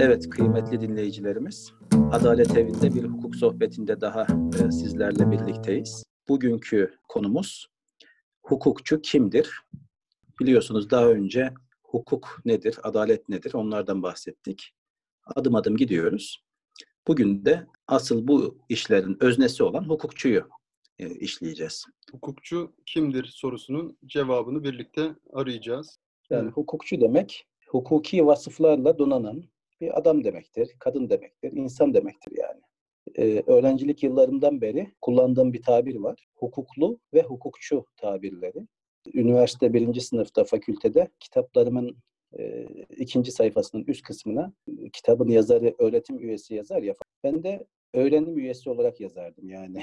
Evet kıymetli dinleyicilerimiz, Adalet Evi'nde bir hukuk sohbetinde daha e, sizlerle birlikteyiz. Bugünkü konumuz hukukçu kimdir? Biliyorsunuz daha önce hukuk nedir, adalet nedir onlardan bahsettik. Adım adım gidiyoruz. Bugün de asıl bu işlerin öznesi olan hukukçuyu e, işleyeceğiz. Hukukçu kimdir sorusunun cevabını birlikte arayacağız. Yani hukukçu demek hukuki vasıflarla donanan bir adam demektir, kadın demektir, insan demektir yani. Ee, öğrencilik yıllarımdan beri kullandığım bir tabir var. Hukuklu ve hukukçu tabirleri. Üniversite birinci sınıfta fakültede kitaplarımın e, ikinci sayfasının üst kısmına kitabın yazarı öğretim üyesi yazar ya. Ben de öğrenim üyesi olarak yazardım yani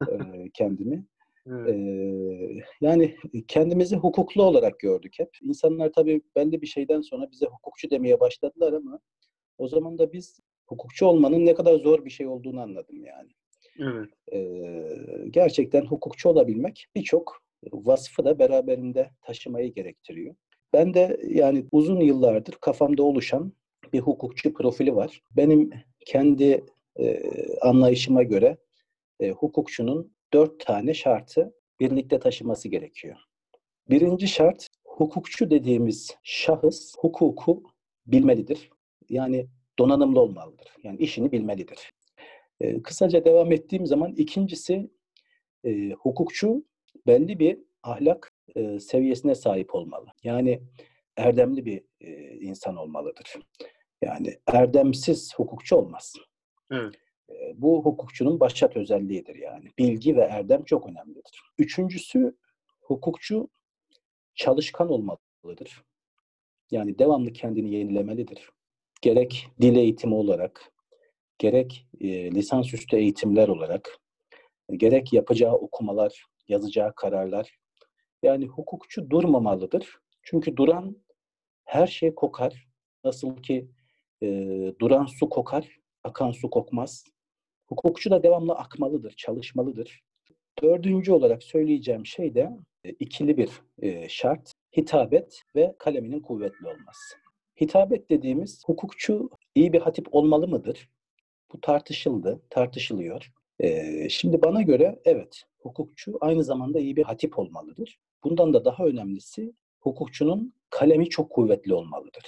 kendimi. Evet. Ee, yani kendimizi hukuklu olarak gördük hep. İnsanlar tabii belli bir şeyden sonra bize hukukçu demeye başladılar ama o zaman da biz hukukçu olmanın ne kadar zor bir şey olduğunu anladım yani. Evet. Ee, gerçekten hukukçu olabilmek birçok vasfı da beraberinde taşımayı gerektiriyor. Ben de yani uzun yıllardır kafamda oluşan bir hukukçu profili var. Benim kendi e, anlayışıma göre e, hukukçunun dört tane şartı birlikte taşıması gerekiyor. Birinci şart, hukukçu dediğimiz şahıs hukuku bilmelidir. Yani donanımlı olmalıdır. Yani işini bilmelidir. E, kısaca devam ettiğim zaman ikincisi e, hukukçu belli bir ahlak e, seviyesine sahip olmalı. Yani erdemli bir e, insan olmalıdır. Yani erdemsiz hukukçu olmaz. Evet. E, bu hukukçunun başat özelliğidir yani. Bilgi ve erdem çok önemlidir. Üçüncüsü hukukçu çalışkan olmalıdır. Yani devamlı kendini yenilemelidir gerek dil eğitimi olarak, gerek e, lisansüstü eğitimler olarak, gerek yapacağı okumalar, yazacağı kararlar. Yani hukukçu durmamalıdır. Çünkü duran her şey kokar. Nasıl ki e, duran su kokar, akan su kokmaz. Hukukçu da devamlı akmalıdır, çalışmalıdır. Dördüncü olarak söyleyeceğim şey de e, ikili bir e, şart. Hitabet ve kaleminin kuvvetli olması. Hitabet dediğimiz hukukçu iyi bir hatip olmalı mıdır? Bu tartışıldı, tartışılıyor. Ee, şimdi bana göre evet, hukukçu aynı zamanda iyi bir hatip olmalıdır. Bundan da daha önemlisi hukukçunun kalemi çok kuvvetli olmalıdır.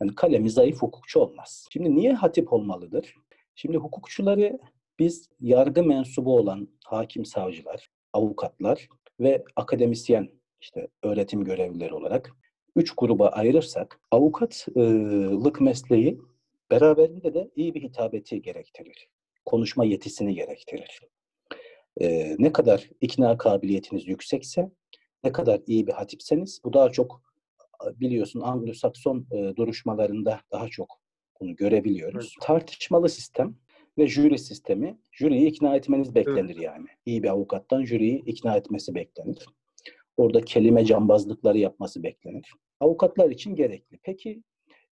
Yani kalemi zayıf hukukçu olmaz. Şimdi niye hatip olmalıdır? Şimdi hukukçuları biz yargı mensubu olan hakim savcılar, avukatlar ve akademisyen işte öğretim görevlileri olarak üç gruba ayırırsak avukatlık mesleği beraberinde de iyi bir hitabeti gerektirir. Konuşma yetisini gerektirir. Ee, ne kadar ikna kabiliyetiniz yüksekse, ne kadar iyi bir hatipseniz bu daha çok biliyorsun Anglo-Sakson e, duruşmalarında daha çok bunu görebiliyoruz. Evet. Tartışmalı sistem ve jüri sistemi, jüriyi ikna etmeniz beklenir evet. yani. İyi bir avukattan jüriyi ikna etmesi beklenir. Orada kelime cambazlıkları yapması beklenir. Avukatlar için gerekli. Peki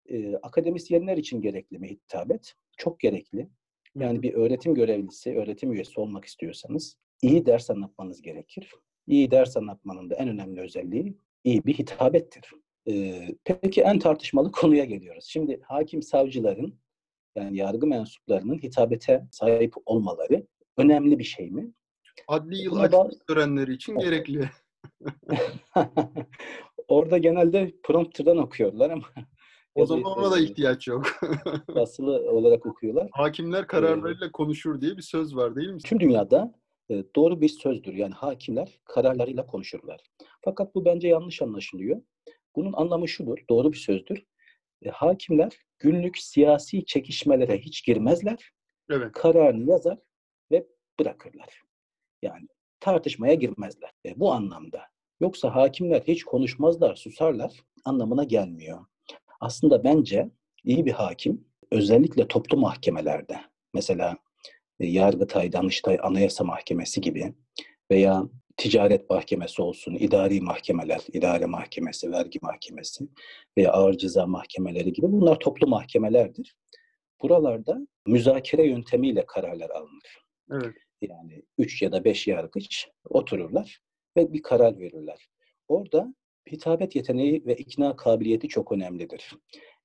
e, akademisyenler için gerekli mi hitabet? Çok gerekli. Yani bir öğretim görevlisi, öğretim üyesi olmak istiyorsanız iyi ders anlatmanız gerekir. İyi ders anlatmanın da en önemli özelliği iyi bir hitabettir. Ee, peki en tartışmalı konuya geliyoruz. Şimdi hakim savcıların yani yargı mensuplarının hitabete sahip olmaları önemli bir şey mi? Adli yıl açmış törenleri için gerekli. Orada genelde prompter'dan okuyorlar ama o zaman ona da ihtiyaç yok. basılı olarak okuyorlar. Hakimler kararlarıyla konuşur diye bir söz var değil mi? Tüm dünyada doğru bir sözdür. Yani hakimler kararlarıyla konuşurlar. Fakat bu bence yanlış anlaşılıyor. Bunun anlamı şudur, doğru bir sözdür. E, hakimler günlük siyasi çekişmelere hiç girmezler. Evet. Kararını yazar ve bırakırlar. Yani tartışmaya girmezler. E, bu anlamda. Yoksa hakimler hiç konuşmazlar, susarlar anlamına gelmiyor. Aslında bence iyi bir hakim özellikle toplu mahkemelerde mesela e, Yargıtay, Danıştay, Anayasa Mahkemesi gibi veya ticaret mahkemesi olsun, idari mahkemeler, idare mahkemesi, vergi mahkemesi veya ağır ceza mahkemeleri gibi bunlar toplu mahkemelerdir. Buralarda müzakere yöntemiyle kararlar alınır. Evet. Yani üç ya da beş yargıç otururlar ve bir karar verirler. Orada hitabet yeteneği ve ikna kabiliyeti çok önemlidir.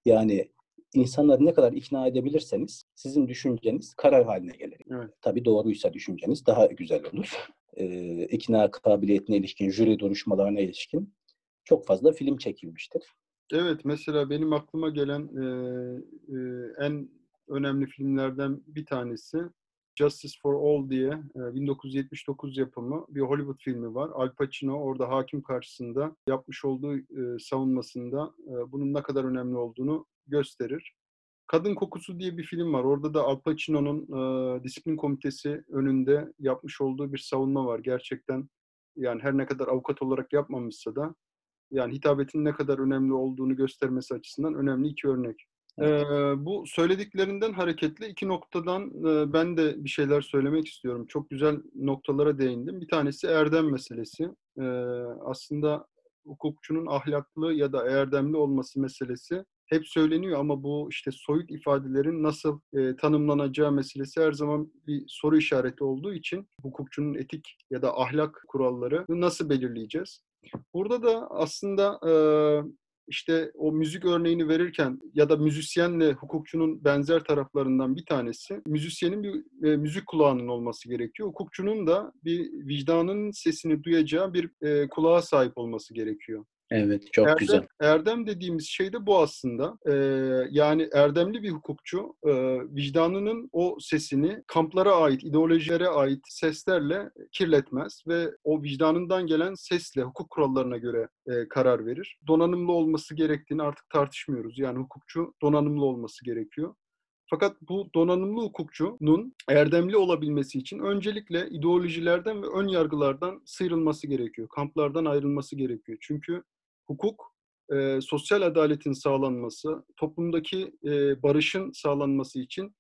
Yani insanları ne kadar ikna edebilirseniz sizin düşünceniz karar haline gelir. Evet. Tabii doğruysa düşünceniz daha güzel olur. Ee, ikna kabiliyetine ilişkin, jüri duruşmalarına ilişkin çok fazla film çekilmiştir. Evet, mesela benim aklıma gelen e, e, en önemli filmlerden bir tanesi Justice for All diye e, 1979 yapımı bir Hollywood filmi var. Al Pacino orada hakim karşısında yapmış olduğu e, savunmasında e, bunun ne kadar önemli olduğunu gösterir. Kadın Kokusu diye bir film var. Orada da Al Pacino'nun e, disiplin komitesi önünde yapmış olduğu bir savunma var. Gerçekten yani her ne kadar avukat olarak yapmamışsa da yani hitabetin ne kadar önemli olduğunu göstermesi açısından önemli iki örnek. Evet. Ee, bu söylediklerinden hareketle iki noktadan e, ben de bir şeyler söylemek istiyorum. Çok güzel noktalara değindim. Bir tanesi erdem meselesi. Ee, aslında hukukçunun ahlaklı ya da erdemli olması meselesi hep söyleniyor ama bu işte soyut ifadelerin nasıl e, tanımlanacağı meselesi her zaman bir soru işareti olduğu için hukukçunun etik ya da ahlak kuralları nasıl belirleyeceğiz? Burada da aslında e, işte o müzik örneğini verirken ya da müzisyenle hukukçunun benzer taraflarından bir tanesi müzisyenin bir e, müzik kulağının olması gerekiyor. Hukukçunun da bir vicdanın sesini duyacağı bir e, kulağa sahip olması gerekiyor. Evet, çok erdem, güzel. Erdem dediğimiz şey de bu aslında. Ee, yani erdemli bir hukukçu e, vicdanının o sesini kamplara ait, ideolojilere ait seslerle kirletmez ve o vicdanından gelen sesle hukuk kurallarına göre e, karar verir. Donanımlı olması gerektiğini artık tartışmıyoruz. Yani hukukçu donanımlı olması gerekiyor. Fakat bu donanımlı hukukçunun erdemli olabilmesi için öncelikle ideolojilerden ve ön yargılardan sıyrılması gerekiyor. Kamplardan ayrılması gerekiyor. Çünkü hukuk, e, sosyal adaletin sağlanması, toplumdaki e, barışın sağlanması için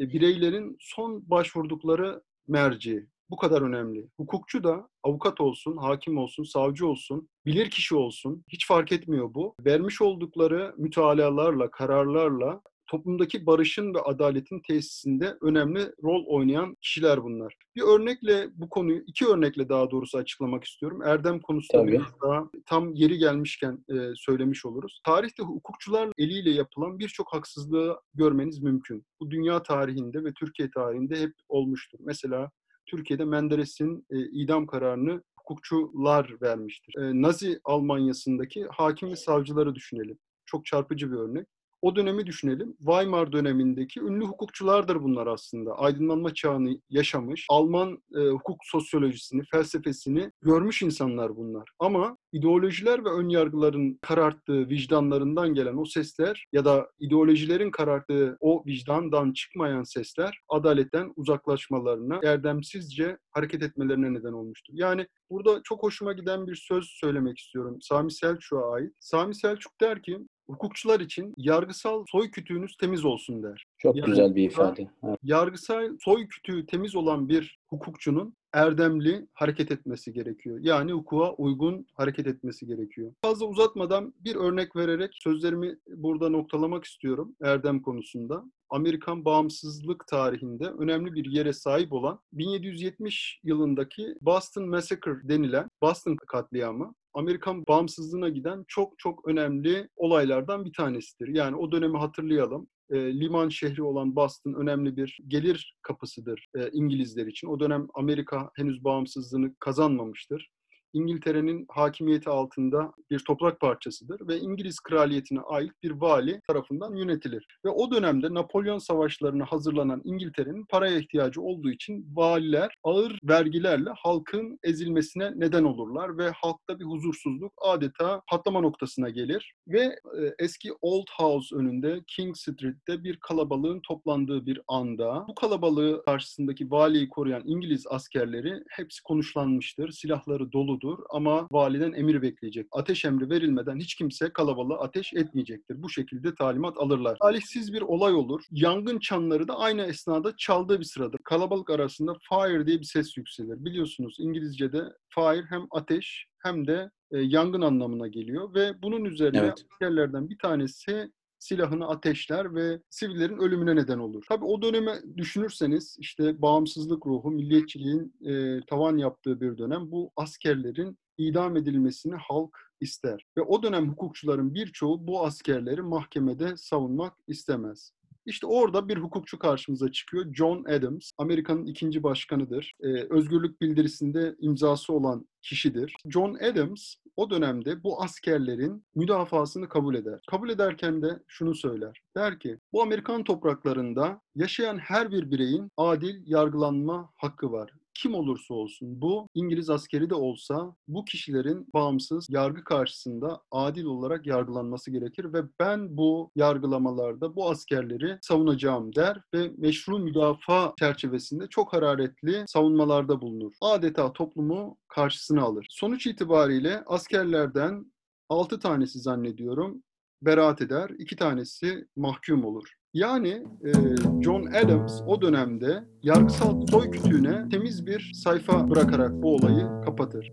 e, bireylerin son başvurdukları merci. Bu kadar önemli. Hukukçu da avukat olsun, hakim olsun, savcı olsun, bilir kişi olsun hiç fark etmiyor bu. Vermiş oldukları mütalalarla, kararlarla toplumdaki barışın ve adaletin tesisinde önemli rol oynayan kişiler bunlar. Bir örnekle bu konuyu, iki örnekle daha doğrusu açıklamak istiyorum. Erdem konusunda Tabii. biraz daha tam yeri gelmişken e, söylemiş oluruz. Tarihte hukukçular eliyle yapılan birçok haksızlığı görmeniz mümkün. Bu dünya tarihinde ve Türkiye tarihinde hep olmuştur. Mesela Türkiye'de Menderes'in e, idam kararını hukukçular vermiştir. E, Nazi Almanya'sındaki hakim ve savcıları düşünelim. Çok çarpıcı bir örnek o dönemi düşünelim. Weimar dönemindeki ünlü hukukçulardır bunlar aslında. Aydınlanma çağını yaşamış, Alman e, hukuk sosyolojisini, felsefesini görmüş insanlar bunlar. Ama ideolojiler ve önyargıların kararttığı vicdanlarından gelen o sesler ya da ideolojilerin kararttığı o vicdandan çıkmayan sesler adaletten uzaklaşmalarına, erdemsizce hareket etmelerine neden olmuştur. Yani burada çok hoşuma giden bir söz söylemek istiyorum. Sami Selçuk'a ait. Sami Selçuk der ki hukukçular için yargısal soy kütüğünüz temiz olsun der. Çok yani, güzel bir ifade. Evet. Yargısal soy kütüğü temiz olan bir hukukçunun erdemli hareket etmesi gerekiyor. Yani hukuka uygun hareket etmesi gerekiyor. Fazla uzatmadan bir örnek vererek sözlerimi burada noktalamak istiyorum erdem konusunda. Amerikan bağımsızlık tarihinde önemli bir yere sahip olan 1770 yılındaki Boston Massacre denilen Boston katliamı Amerikan bağımsızlığına giden çok çok önemli olaylardan bir tanesidir. Yani o dönemi hatırlayalım. E, liman şehri olan Boston önemli bir gelir kapısıdır e, İngilizler için. O dönem Amerika henüz bağımsızlığını kazanmamıştır. İngiltere'nin hakimiyeti altında bir toprak parçasıdır ve İngiliz kraliyetine ait bir vali tarafından yönetilir. Ve o dönemde Napolyon savaşlarına hazırlanan İngiltere'nin paraya ihtiyacı olduğu için valiler ağır vergilerle halkın ezilmesine neden olurlar ve halkta bir huzursuzluk adeta patlama noktasına gelir. Ve e, eski Old House önünde King Street'te bir kalabalığın toplandığı bir anda bu kalabalığı karşısındaki valiyi koruyan İngiliz askerleri hepsi konuşlanmıştır, silahları doludur doğrudur ama validen emir bekleyecek. Ateş emri verilmeden hiç kimse kalabalığa ateş etmeyecektir. Bu şekilde talimat alırlar. Talihsiz bir olay olur. Yangın çanları da aynı esnada çaldığı bir sıradır. Kalabalık arasında fire diye bir ses yükselir. Biliyorsunuz İngilizce'de fire hem ateş hem de e, yangın anlamına geliyor ve bunun üzerine evet. askerlerden bir tanesi silahını ateşler ve sivillerin ölümüne neden olur. Tabii o döneme düşünürseniz işte bağımsızlık ruhu, milliyetçiliğin e, tavan yaptığı bir dönem bu askerlerin idam edilmesini halk ister. Ve o dönem hukukçuların birçoğu bu askerleri mahkemede savunmak istemez. İşte orada bir hukukçu karşımıza çıkıyor. John Adams, Amerika'nın ikinci başkanıdır. Ee, özgürlük bildirisinde imzası olan kişidir. John Adams o dönemde bu askerlerin müdafasını kabul eder. Kabul ederken de şunu söyler. Der ki bu Amerikan topraklarında yaşayan her bir bireyin adil yargılanma hakkı var kim olursa olsun bu İngiliz askeri de olsa bu kişilerin bağımsız yargı karşısında adil olarak yargılanması gerekir ve ben bu yargılamalarda bu askerleri savunacağım der ve meşru müdafaa çerçevesinde çok hararetli savunmalarda bulunur. Adeta toplumu karşısına alır. Sonuç itibariyle askerlerden 6 tanesi zannediyorum beraat eder, iki tanesi mahkum olur. Yani e, John Adams o dönemde yargısal soy kütüğüne temiz bir sayfa bırakarak bu olayı kapatır.